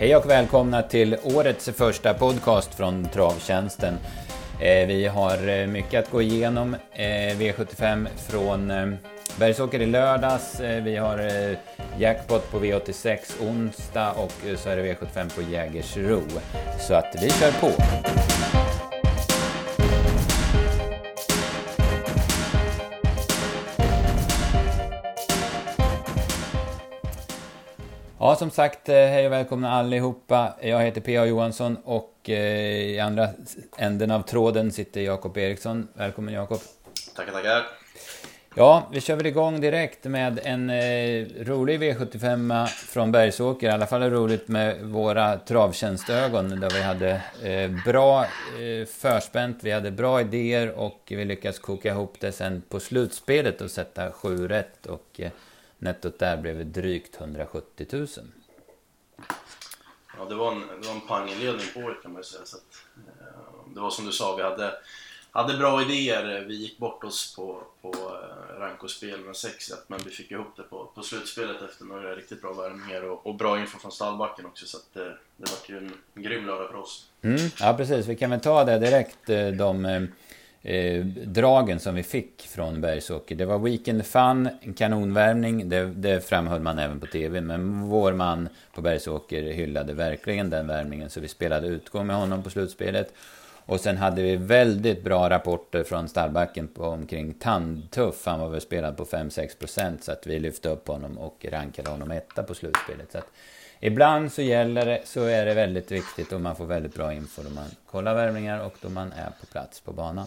Hej och välkomna till årets första podcast från Travtjänsten. Eh, vi har eh, mycket att gå igenom. Eh, V75 från Bergsåker i lördags. Vi har jackpot på V86 onsdag och så är det V75 på Jägersro. Så att vi kör på. Ja, som sagt, eh, hej och välkomna allihopa. Jag heter P.A. Johansson och eh, i andra änden av tråden sitter Jakob Eriksson. Välkommen Jakob. Tackar, tackar. Ja, vi kör väl igång direkt med en eh, rolig V75 från Bergsåker. I alla fall roligt med våra travtjänstögon där vi hade eh, bra eh, förspänt, vi hade bra idéer och vi lyckades koka ihop det sen på slutspelet och sätta sju rätt. Och, eh, Nettot där blev drygt 170 000. Ja, det var en, det var en panginledning på året kan man ju säga. Så att, eh, det var som du sa, vi hade, hade bra idéer. Vi gick bort oss på, på eh, rankospel med 6 men vi fick ihop det på, på slutspelet efter några riktigt bra värmningar och, och, bra info från stallbacken också. Så att, eh, det var ju en, en grym lördag för oss. Mm, ja, precis. Vi kan väl ta det direkt, eh, de eh, dragen som vi fick från Bergsåker. Det var Weekend Fun, en kanonvärmning, det, det framhöll man även på TV. Men vår man på Bergsåker hyllade verkligen den värmningen så vi spelade utgång med honom på slutspelet. Och sen hade vi väldigt bra rapporter från stallbacken på omkring Tandtuff. Han var väl spelad på 5-6% så att vi lyfte upp honom och rankade honom etta på slutspelet. Så att ibland så gäller det, så är det väldigt viktigt och man får väldigt bra info då man kollar värmningar och då man är på plats på banan.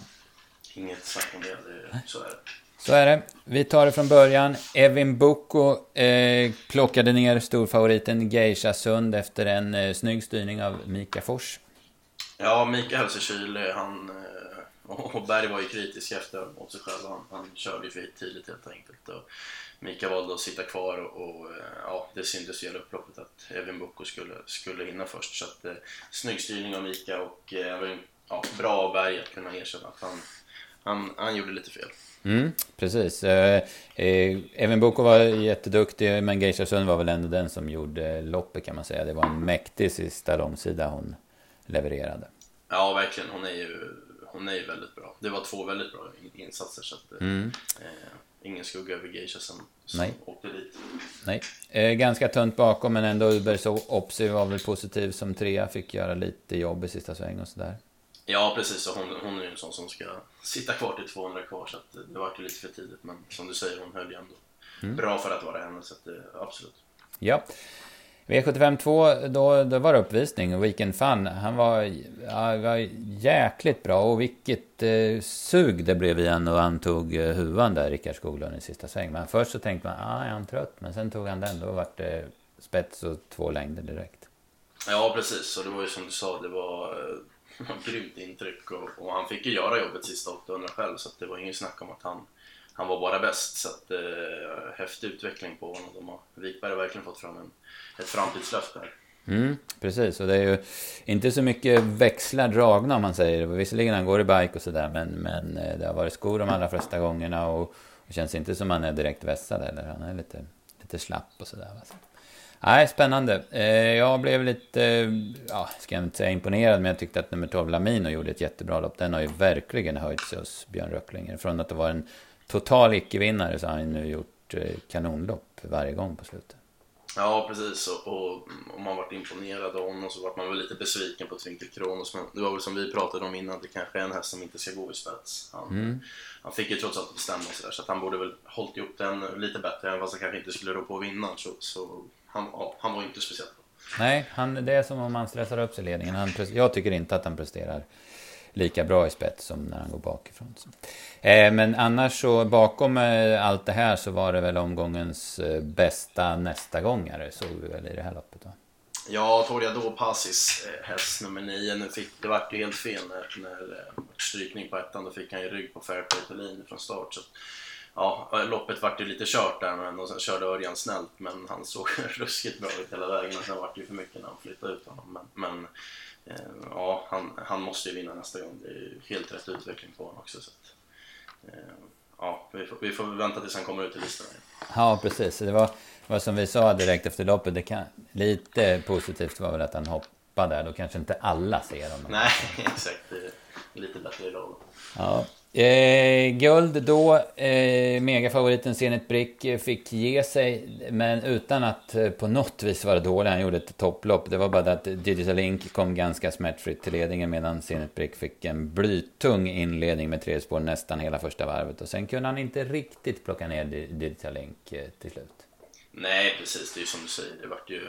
Inget snack om det, så är det. Så är det. Vi tar det från början. Evin Boko eh, plockade ner storfavoriten Geisha Sund efter en eh, snygg styrning av Mika Fors. Ja, Mika höll sig kylig. Han, eh, och Berg var ju kritisk efter mot sig själv. Han, han körde ju för tidigt helt enkelt. Och Mika valde att sitta kvar och, och eh, ja, det syntes i upploppet att Evin Boko skulle, skulle hinna först. Så att, eh, snygg styrning av Mika och eh, ja, bra av Berg att kunna erkänna att han han, han gjorde lite fel. Mm, precis. Eh, eh, Even Boko var jätteduktig, men Geisha Sund var väl ändå den som gjorde loppet kan man säga. Det var en mäktig sista långsida hon levererade. Ja, verkligen. Hon är ju, hon är ju väldigt bra. Det var två väldigt bra insatser, så att, eh, mm. eh, ingen skugga över Geisha som, som Nej. åkte dit. Nej. Eh, ganska tunt bakom, men ändå Uber Opsi var väl positiv som trea, fick göra lite jobb i sista sväng och sådär. Ja, precis. Och hon, hon är ju en sån som ska sitta kvar till 200 kvar, så att det var ju lite för tidigt. Men som du säger, hon höll ju ändå mm. bra för att vara henne, så att, absolut. Ja. V75 2, då, då var det uppvisning. Weekend Fun, han var, ja, var jäkligt bra. Och vilket eh, sug det blev igen och han tog eh, huvan där, Rickard Skoglund, i sista sväng. Men först så tänkte man, ah, är han trött? Men sen tog han den, då vart det spets och två längder direkt. Ja, precis. Och det var ju som du sa, det var eh, grymt intryck och, och, han fick ju göra jobbet sista 800 själv så det var ingen snack om att han, han var bara bäst. Så att, eh, häftig utveckling på honom. De har, Wikberg har verkligen fått fram en, ett framtidslöfte. Mm, precis, och det är ju inte så mycket växlar dragna om man säger. Visserligen han går i bike och sådär men, men eh, det har varit skor de allra flesta gångerna och det känns inte som han är direkt vässad eller han är lite, lite slapp och sådär. Så. Nej, spännande. Eh, jag blev lite, ja, ska jag inte säga imponerad, men jag tyckte att nummer 12 Lamino gjorde ett jättebra lopp. Den har ju verkligen höjt sig hos Björn Röcklinger. Från att det var en total icke-vinnare så har han nu gjort eh, kanonlopp varje gång på slutet. Ja, precis. Och, och om man varit imponerad av honom så vart man väl lite besviken på Twinkle Kronos. Men det var väl som vi pratade om innan, det kanske är en häst som inte ska gå i spets. Han, mm. han fick ju trots allt bestämma sig där, så att han borde väl hållit ihop den lite bättre. Även fast han kanske inte skulle rå på att vinna så, så han, han var inte speciellt bra. Nej, han, det är som om han stressar upp sig i ledningen. Han, jag tycker inte att han presterar lika bra i spets som när han går bakifrån. Eh, men annars så bakom eh, allt det här så var det väl omgångens eh, bästa nästa gångare såg vi väl i det här loppet va? Ja, Toreador Passis, eh, häst nummer 9. Nu fick, det vart ju helt fel när, när strykning på ettan. Då fick han ju rygg på Fairplay Thelin från start. Så ja, loppet vart ju lite kört där men, och sen körde Örjan snällt men han såg ruskigt bra ut hela vägen och sen vart det ju för mycket när han flyttade ut honom. Men, men eh, ja, han, han måste ju vinna nästa gång. Det är ju helt rätt utveckling på honom också. Så att, eh, ja, vi får, vi får vänta tills han kommer ut i listan. Ja, precis. Det var, var som vi sa direkt efter loppet. Det kan, lite positivt var väl att han hoppade där. Då kanske inte alla ser honom. Nej, exakt. Det är lite bättre idag. Ja. Eh, guld då. Eh, megafavoriten Zenit Brick eh, fick ge sig. Men utan att eh, på något vis vara dålig. Han gjorde ett topplopp. Det var bara det att Digital Link kom ganska smärtfritt till ledningen. Medan Zenit Brick fick en blytung inledning med tre spår nästan hela första varvet. Och sen kunde han inte riktigt plocka ner Digital Link eh, till slut. Nej, precis. Det är ju som du säger. Det vart ju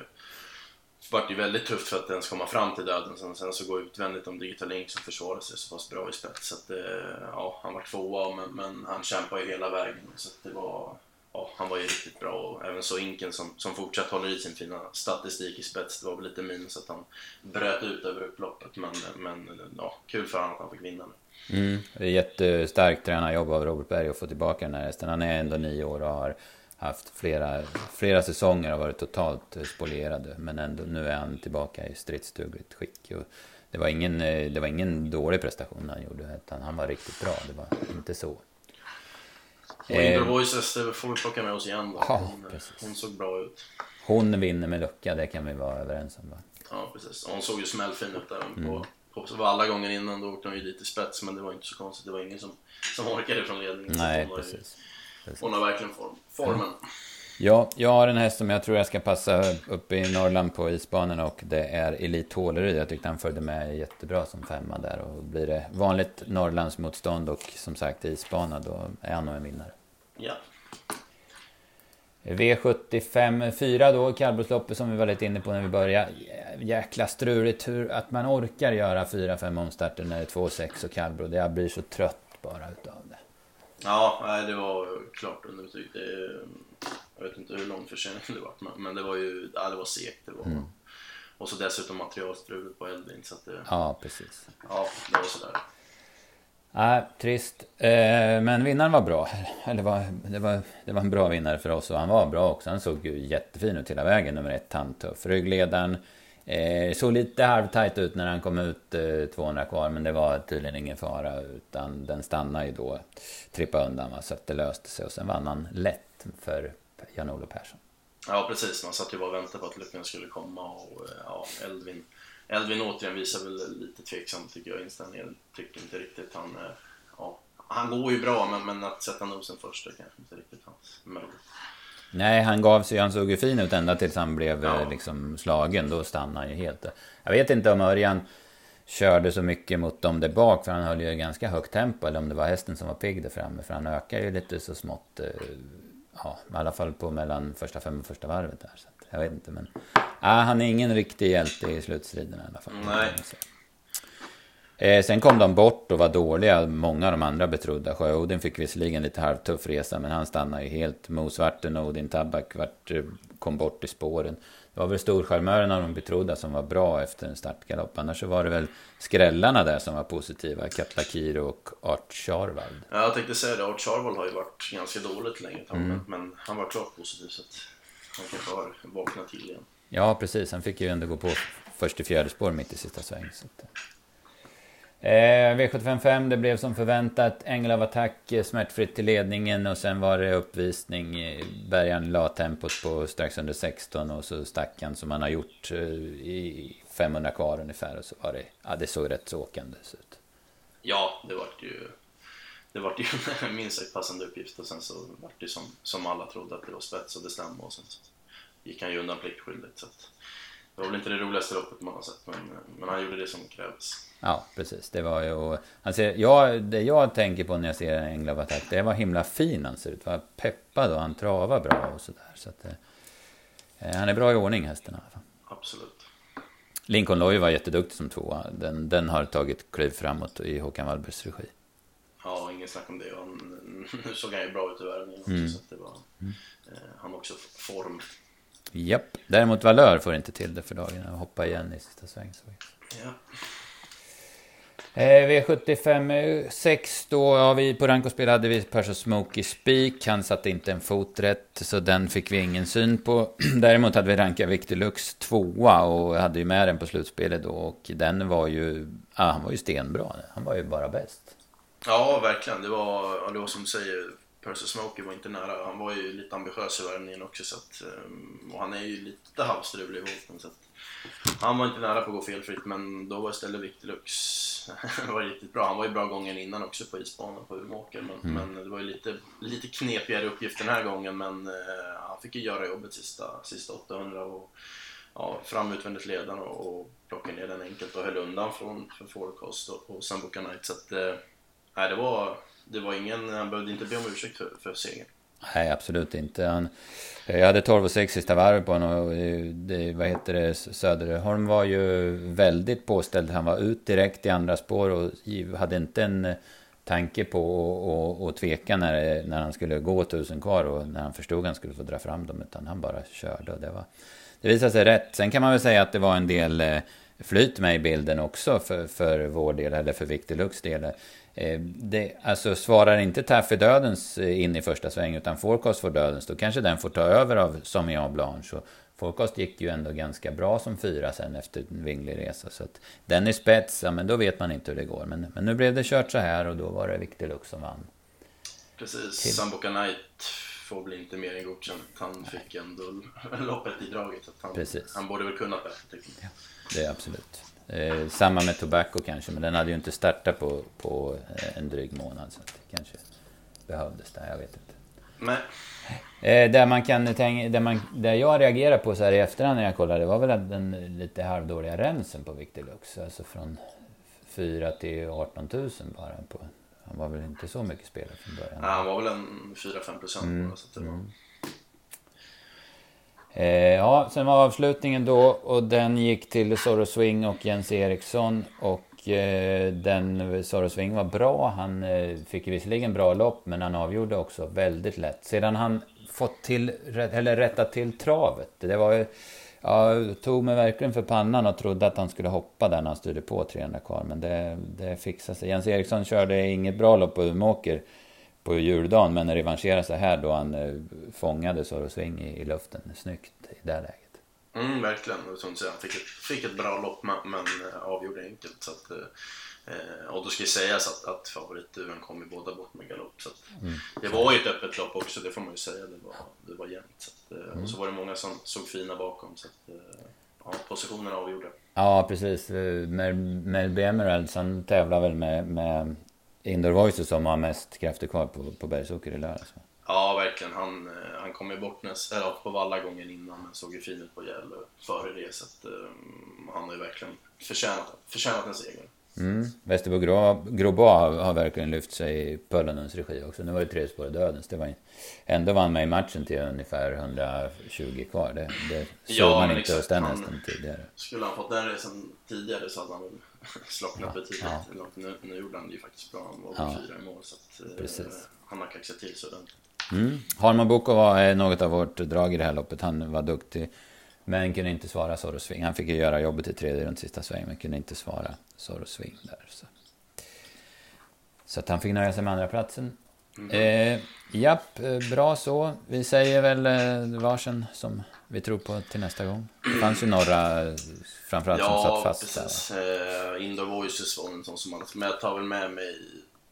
vart ju väldigt tufft för att ens komma fram till döden. Sen, sen så går utvändigt om Digital Link som försvarar sig så pass bra i spets. Så att, eh, ja, han var tvåa men, men han kämpade ju hela vägen. Så att det var, ja, han var ju riktigt bra och även så Inken som, som fortsatt håller i sin fina statistik i spets. Det var väl lite minus att han bröt ut över upploppet men, men ja, kul för honom att han fick vinna nu. Mm, det är jättestarkt tränarjobb av Robert Berg att få tillbaka den här hästen. Han är ändå nio år och har haft flera, flera säsonger och varit totalt spolierade. Men ändå, nu är han tillbaka i stridsdugligt skick. Och det, var ingen, det var ingen dålig prestation han gjorde, utan han var riktigt bra. Det var inte så. Och Indro Voices, det får vi plocka med oss igen då. Ja, hon, hon, såg bra ut. Hon vinner med lucka, det kan vi vara överens om va? Ja, precis. Hon såg ju smällfin ut där. Mm. På, på, alla gånger innan då åkte hon ju dit i spets, men det var inte så konstigt. Det var ingen som, som orkade från ledningen. Nej, precis. Hon har verkligen form, formen. Ja, jag har en häst som jag tror jag ska passa uppe i Norrland på isbanorna och det är Elite Håleryd. Jag tyckte han följde med jättebra som femma där och blir det vanligt Norrlandsmotstånd och som sagt isbana då är han nog en vinnare. Ja. V75 4 då, kallblodsloppet som vi var lite inne på när vi började. Jäkla struligt hur att man orkar göra 4-5 omstarter när det är 2-6 och kallblod. Jag blir så trött bara utav det. Ja, det var klart underbetyg. jag vet inte hur lång försening det var, men det var ju ja, det var segt. Det var, mm. Och så dessutom materialstrulet på Eldin. Så att det, ja, precis. Ja, det var sådär. Nej, äh, trist. Eh, men vinnaren var bra. Eller var, det, var, det var en bra vinnare för oss och han var bra också. Han såg ju jättefin ut hela vägen, nummer ett, handtuff. Ryggledaren Eh, såg lite halvtajt ut när han kom ut eh, 200 kvar, men det var tydligen ingen fara. Utan den stannade ju då, trippa undan, va, så att det löste sig. Och sen vann han lätt för Jan-Olof Persson. Ja, precis. Man satt ju bara och väntade på att luckan skulle komma. Och eh, ja, Eldvin, Eldvin återigen visar väl lite tveksam, tycker jag, inställningen. Tycker inte riktigt han... Eh, ja, han går ju bra, men, men att sätta nosen först, det kanske inte riktigt hans möjlighet. Nej, han gav sig, han såg ju fin ut ända tills han blev ja. liksom slagen. Då stannade han ju helt. Jag vet inte om Örjan körde så mycket mot dem där bak, för han höll ju ganska högt tempo. Eller om det var hästen som var pigg där framme, för han ökar ju lite så smått. Eh, ja, i alla fall på mellan första fem och första varvet där. Så jag vet inte, men... Ja, han är ingen riktig hjälte i slutstriden i alla fall. Nej. Eh, sen kom de bort och var dåliga, många av de andra betrodda. Sjö-Odin fick visserligen lite halvtuff resa, men han stannade ju helt. Mosvarten och Odin Tabak vart, eh, kom bort i spåren. Det var väl storcharmören av de betrodda som var bra efter en startgalopp. Annars så var det väl skrällarna där som var positiva. Katlakir och Art Charvald. Ja, jag tänkte säga det. Art Charvald har ju varit ganska dåligt länge mm. men han var klart positiv så att han kanske har vaknat till igen. Ja, precis. Han fick ju ändå gå på först i fjärde spår mitt i sista sväng. Så att... Eh, V755, det blev som förväntat. Ängel av attack eh, smärtfritt till ledningen och sen var det uppvisning. Eh, Bergan la tempot på strax under 16 och så stack han som han har gjort eh, i 500 kvar ungefär. Och så var det, ja det såg rätt så åkande ut. Ja, det var ju det var ju en minst sagt passande uppgift och sen så var det som, som alla trodde att det var spets och det stämde och sen så gick han ju undan pliktskyldigt. Så att, det var väl inte det roligaste loppet man har sett men, men han gjorde det som krävdes. Ja, precis. Det var ju... Ser, jag, det jag tänker på när jag ser en attack, det vad himla fin han ser ut. Vad peppad och han travar bra och sådär. Så att, eh, han är bra i ordning hästen i alla fall. Absolut. Lincoln Loy var jätteduktig som tvåa. Den, den har tagit kliv framåt i Håkan Wallbergs regi. Ja, ingen snack om det. Han, nu såg han ju bra ut i världen mm. så det var... Mm. Eh, han också form. Japp. Däremot Valör får inte till det för dagen. och hoppa igen i sista sväng. Ja. Eh, V75 6 då, ja, vi på rankospel hade vi Perso Smokey Speak. Han satte inte en fot rätt, så den fick vi ingen syn på. Däremot hade vi Ranka Victorlux tvåa och hade ju med den på slutspelet då. Och den var ju, ja, han var ju stenbra. Han var ju bara bäst. Ja, verkligen. Det var, det var som du säger, Percy Smokey var inte nära. Han var ju lite ambitiös i värmningen också så att, ehm, och han är ju lite halvstrulig i volten så att han var inte nära på att gå felfritt men då var istället Victilux var riktigt bra. Han var ju bra gången innan också på isbanan på Umeåker men, mm. men det var ju lite, lite knepigare uppgift den här gången men uh, han fick ju göra jobbet sista, sista 800 och ja, fram utvändigt ledaren och, och plocka ner den enkelt och höll undan från för Forecast och, och Sambuca Knight så att nej, det var det var ingen, han behövde inte be om ursäkt för, för segern. Nej, absolut inte. Han, jag hade 12 och 6 sista varvet på honom och det, vad heter det, Söderholm var ju väldigt påställd. Han var ut direkt i andra spår och hade inte en eh, tanke på att tveka när, när han skulle gå tusen kvar och när han förstod att han skulle få dra fram dem. Utan han bara körde och det var... Det visade sig rätt. Sen kan man väl säga att det var en del eh, flyt med i bilden också för, för vår del, eller för Victor del. Eh, det, alltså svarar inte Taffy dödens eh, in i första sväng utan Forecast får dödens, då kanske den får ta över av Sommelier Blanche. Och Forecast gick ju ändå ganska bra som fyra sen efter en vinglig resa. Så att den är spets, ja, men då vet man inte hur det går. Men, men nu blev det kört så här och då var det Victor Lux som vann. Precis, till. Sambuca Knight får bli inte mer än godkänt. Han fick ändå loppet i draget. Han, Precis. han borde väl kunnat bättre. Ja, det är absolut. Eh, samma med Tobacco kanske, men den hade ju inte startat på, på eh, en dryg månad. Så det kanske behövdes där, jag vet inte. Nej. Eh, där, man kan tänka, där, man, där jag reagerar på så här i efterhand när jag kollade, det var väl den lite halvdåliga rensen på Victilux. Alltså från 4 till 18 000 bara. På, han var väl inte så mycket spelare från början? Nej, han var väl en 4-5 procent mm. Så det var... Mm. Eh, ja, sen var avslutningen då och den gick till Zorro Swing och Jens Eriksson. Och eh, den Zorro Swing var bra. Han eh, fick visserligen bra lopp men han avgjorde också väldigt lätt. Sedan han fått till, eller rättat till travet. Det var ju... Ja, tog mig verkligen för pannan och trodde att han skulle hoppa där när han styrde på 300 kvar. Men det, det fixade sig. Jens Eriksson körde inget bra lopp på Umeåker på juldagen. Men revanscherade sig här då han eh, fångade Zorro Swing i, i luften snyggt i det läget. Mm, verkligen. Som du han fick ett, fick ett bra lopp men, men eh, avgjorde enkelt. Så att, eh, och då ska sägas att, att favoritduon kom i båda bort med galopp. Så att, mm. Det var ju ett öppet lopp också, det får man ju säga. Det var, det var jämnt. Så att, eh, mm. Och så var det många som såg fina bakom. Så att, eh, ja, positionerna avgjorde. Ja, precis. Melby Emeralds, han tävlar väl med, med Indoor Voices som har mest krafter kvar på, på Bergsåker i lördags. Ja, verkligen. Han, eh, han kom ju bort näst, eller på valla gången innan men såg ju fin ut på Gävle före det. Så att, um, han har ju verkligen förtjänat, förtjänat en seger. Mm. Västerbo Grobois har, har verkligen lyft sig i Pöllanens regi också. Nu var det tre spår dödens. Det var, ändå var han med i matchen till ungefär 120 kvar. Det, det såg ja, man inte hos den hästen tidigare. Skulle han fått den resan tidigare så hade han väl slocknat betydligt ja. Nu, nu gjorde han det ju faktiskt bra. Han var ja. fyra i mål. Så att, eh, Precis. han har kaxat till sig ordentligt. Mm. Harman Boko var något av vårt drag i det här loppet. Han var duktig. Men kunde inte svara Zorro Swing. Han fick ju göra jobbet i tredje runt sista sväng, men kunde inte svara Zorro Swing där. Så, så att han fick nöja sig med andra platsen. Mm. Eh, japp, eh, bra så. Vi säger väl eh, varsin som vi tror på till nästa gång. Det fanns ju några framförallt ja, som satt fast precis. Där. Eh, Indoor Voices var en sån som man... Men jag tar väl med mig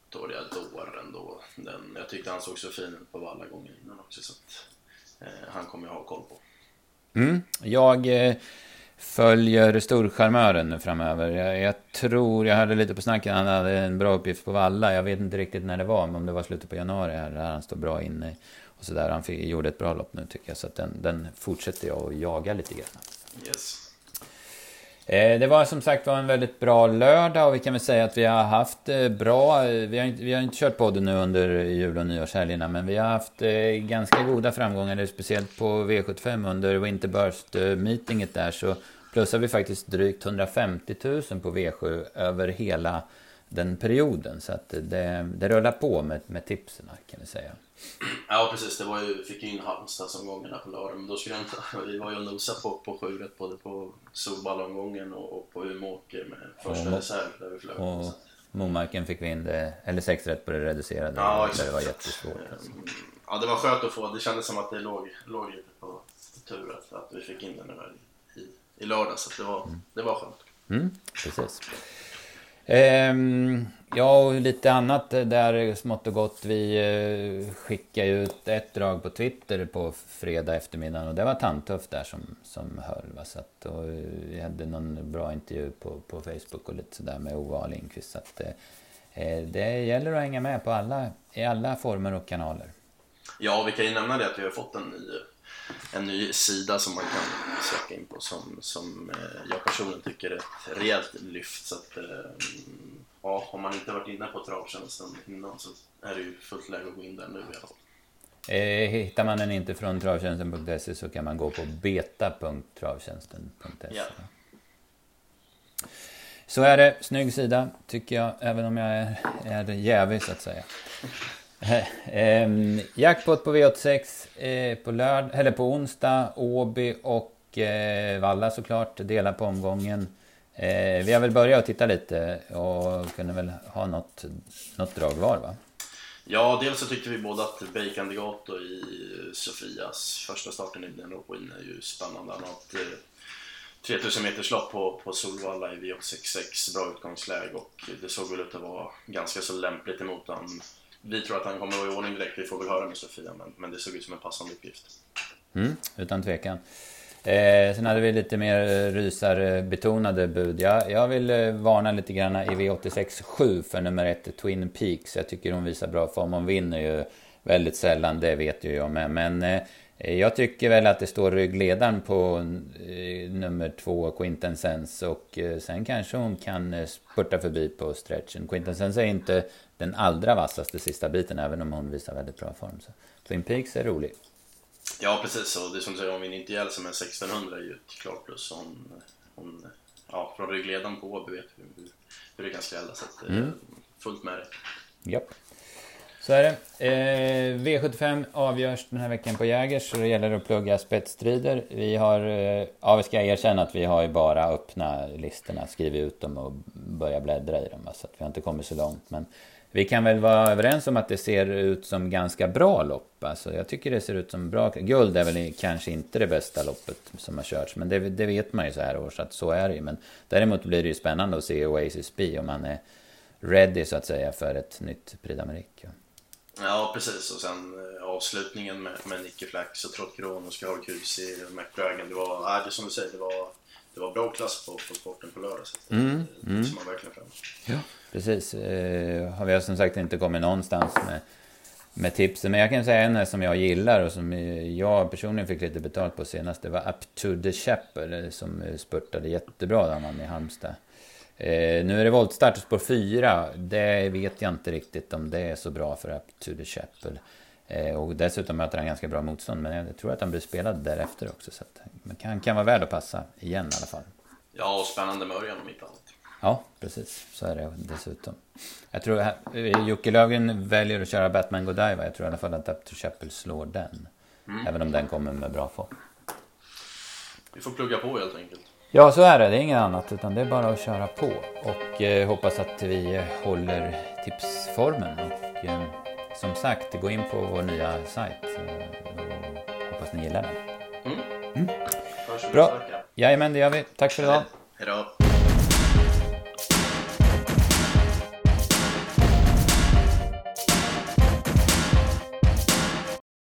Doriador ändå. Den, jag tyckte han såg så fin ut på alla gånger innan också. Så att, eh, han kommer jag ha koll på. Mm. Jag eh, följer storcharmören nu framöver. Jag, jag, tror, jag hörde lite på snacket, han hade en bra uppgift på Valla. Jag vet inte riktigt när det var, men om det var slutet på januari här, där han står bra inne. Och så där. Han fick, gjorde ett bra lopp nu tycker jag, så att den, den fortsätter jag att jaga lite grann. Yes. Eh, det var som sagt var en väldigt bra lördag och vi kan väl säga att vi har haft eh, bra, eh, vi har, inte, vi har inte kört podden nu under jul och nyårshelgerna men vi har haft ganska goda framgångar, speciellt på V75 under Winterburst-meetinget där så plussar vi faktiskt drygt 150 000 på V7 över hela den perioden. Så att det, det rullar på med, med tipsen kan vi säga. Ja precis, det var ju, fick ju in Halmstad som gångerna på lördag men då skulle jag inte, vi var ju och nosade på, på sju både på Solballongången och, och på Umeåker med första och, reserv där vi flög. Och Momarken fick vi in det, eller sex rätt på det reducerade ja, där det var jättesvårt. Alltså. Ja det var skönt att få, det kändes som att det låg, låg lite på tur att, att vi fick in den i, i lördag så det var, mm. det var skönt. Mm, precis. Ehm, ja, och lite annat där smått och gott. Vi eh, skickade ut ett drag på Twitter på fredag eftermiddag och det var Tantuff där som, som höll. Va? Så att, och eh, vi hade någon bra intervju på, på Facebook och lite sådär med Ove Lindqvist. Så att, eh, eh, det gäller att hänga med på alla, i alla former och kanaler. Ja, vi kan ju nämna det att vi har fått en ny, en ny sida som man kan söka in på som, som eh, jag personligen tycker är ett rejält lyft. Så att, eh, ja, om man inte varit inne på travtjänsten innan så är det ju fullt läge att gå in där nu i alla fall. Eh, hittar man den inte från travtjänsten.se så kan man gå på beta.travtjänsten.se. Ja. Så är det. Snygg sida, tycker jag, även om jag är, är jävig så att säga eh, jackpot på V86 eh, på, lörd eller på onsdag. Åby och eh, Valla såklart delar på omgången. Eh, vi har väl börjat att titta lite och kunde väl ha något, något drag var va? Ja, dels så tyckte vi båda att Bacon i Sofias första starten i den Win är ju spännande. Han har ett eh, 3000 meters lopp på, på Solvalla i V866, bra utgångsläge och det såg väl ut att vara ganska så lämpligt emot honom vi tror att han kommer att vara i ordning direkt. Vi får väl höra med Sofia, men, men det såg ut som en passande uppgift. Mm, utan tvekan. Eh, sen hade vi lite mer eh, rysarbetonade bud. Jag, jag vill eh, varna lite grann i V86 7 för nummer ett Twin Peaks. Jag tycker hon visar bra form. Hon vinner ju väldigt sällan, det vet ju jag med. Men eh, jag tycker väl att det står ryggledaren på eh, nummer två, Quintessence. Och eh, sen kanske hon kan eh, spurta förbi på stretchen. Quintessence är inte den allra vassaste sista biten, även om hon visar väldigt bra form. Så Twin Peaks är rolig. Ja, precis. Och det är som du säger, hon vinner inte ihjäl sig med 1600 är ju ett klart plus. Hon, hon, ja, från ryggledaren på Åby vet vi hur, hur det kan skrälla. Så att, mm. fullt med det. Japp. Så är det. Eh, V75 avgörs den här veckan på Jägers så det gäller att plugga spetsstrider. Vi har, eh, ja vi ska erkänna att vi har ju bara öppna listorna, skrivit ut dem och börjat bläddra i dem. Så att vi har inte kommit så långt. Men vi kan väl vara överens om att det ser ut som ganska bra lopp. Alltså jag tycker det ser ut som bra. Guld är väl kanske inte det bästa loppet som har körts. Men det, det vet man ju så här års att så är det ju. Men däremot blir det ju spännande att se Oasis B om man är ready så att säga för ett nytt Prix d'Amérique. Ja, precis. Och sen eh, avslutningen med, med Nicky Flax och Trott Kronos, Karl Kruse, McBragan. McDragon. Det var, äh, det som du säger, det var, det var bra klass på, på sporten på lördag. Så det, mm, det, det mm. man verkligen fram Ja, precis. Eh, har vi som sagt inte kommit någonstans med, med tipsen. Men jag kan säga en som jag gillar och som jag personligen fick lite betalt på senast. Det var Up to the Chapel som spurtade jättebra där man i Halmstad. Eh, nu är det voltstart spår 4. Det vet jag inte riktigt om det är så bra för Up to the Chapel. Eh, och dessutom möter han ganska bra motstånd. Men jag tror att han blir spelad därefter också. Så att han kan vara värd att passa igen i alla fall. Ja, och spännande med Örjan om inte annat. Ja, precis. Så är det dessutom. Jag tror att Jocke Löfgren väljer att köra Batman Godiva. Jag tror i alla fall att Up to Chapel slår den. Mm. Även om den kommer med bra form. Vi får plugga på helt enkelt. Ja, så är det. Det är inget annat utan det är bara att köra på. Och eh, hoppas att vi håller tipsformen. Och eh, som sagt, gå in på vår nya sajt. Eh, och hoppas ni gillar den. Mm. Mm. Bra. Jajamän, det gör vi. Tack för idag. Hej då.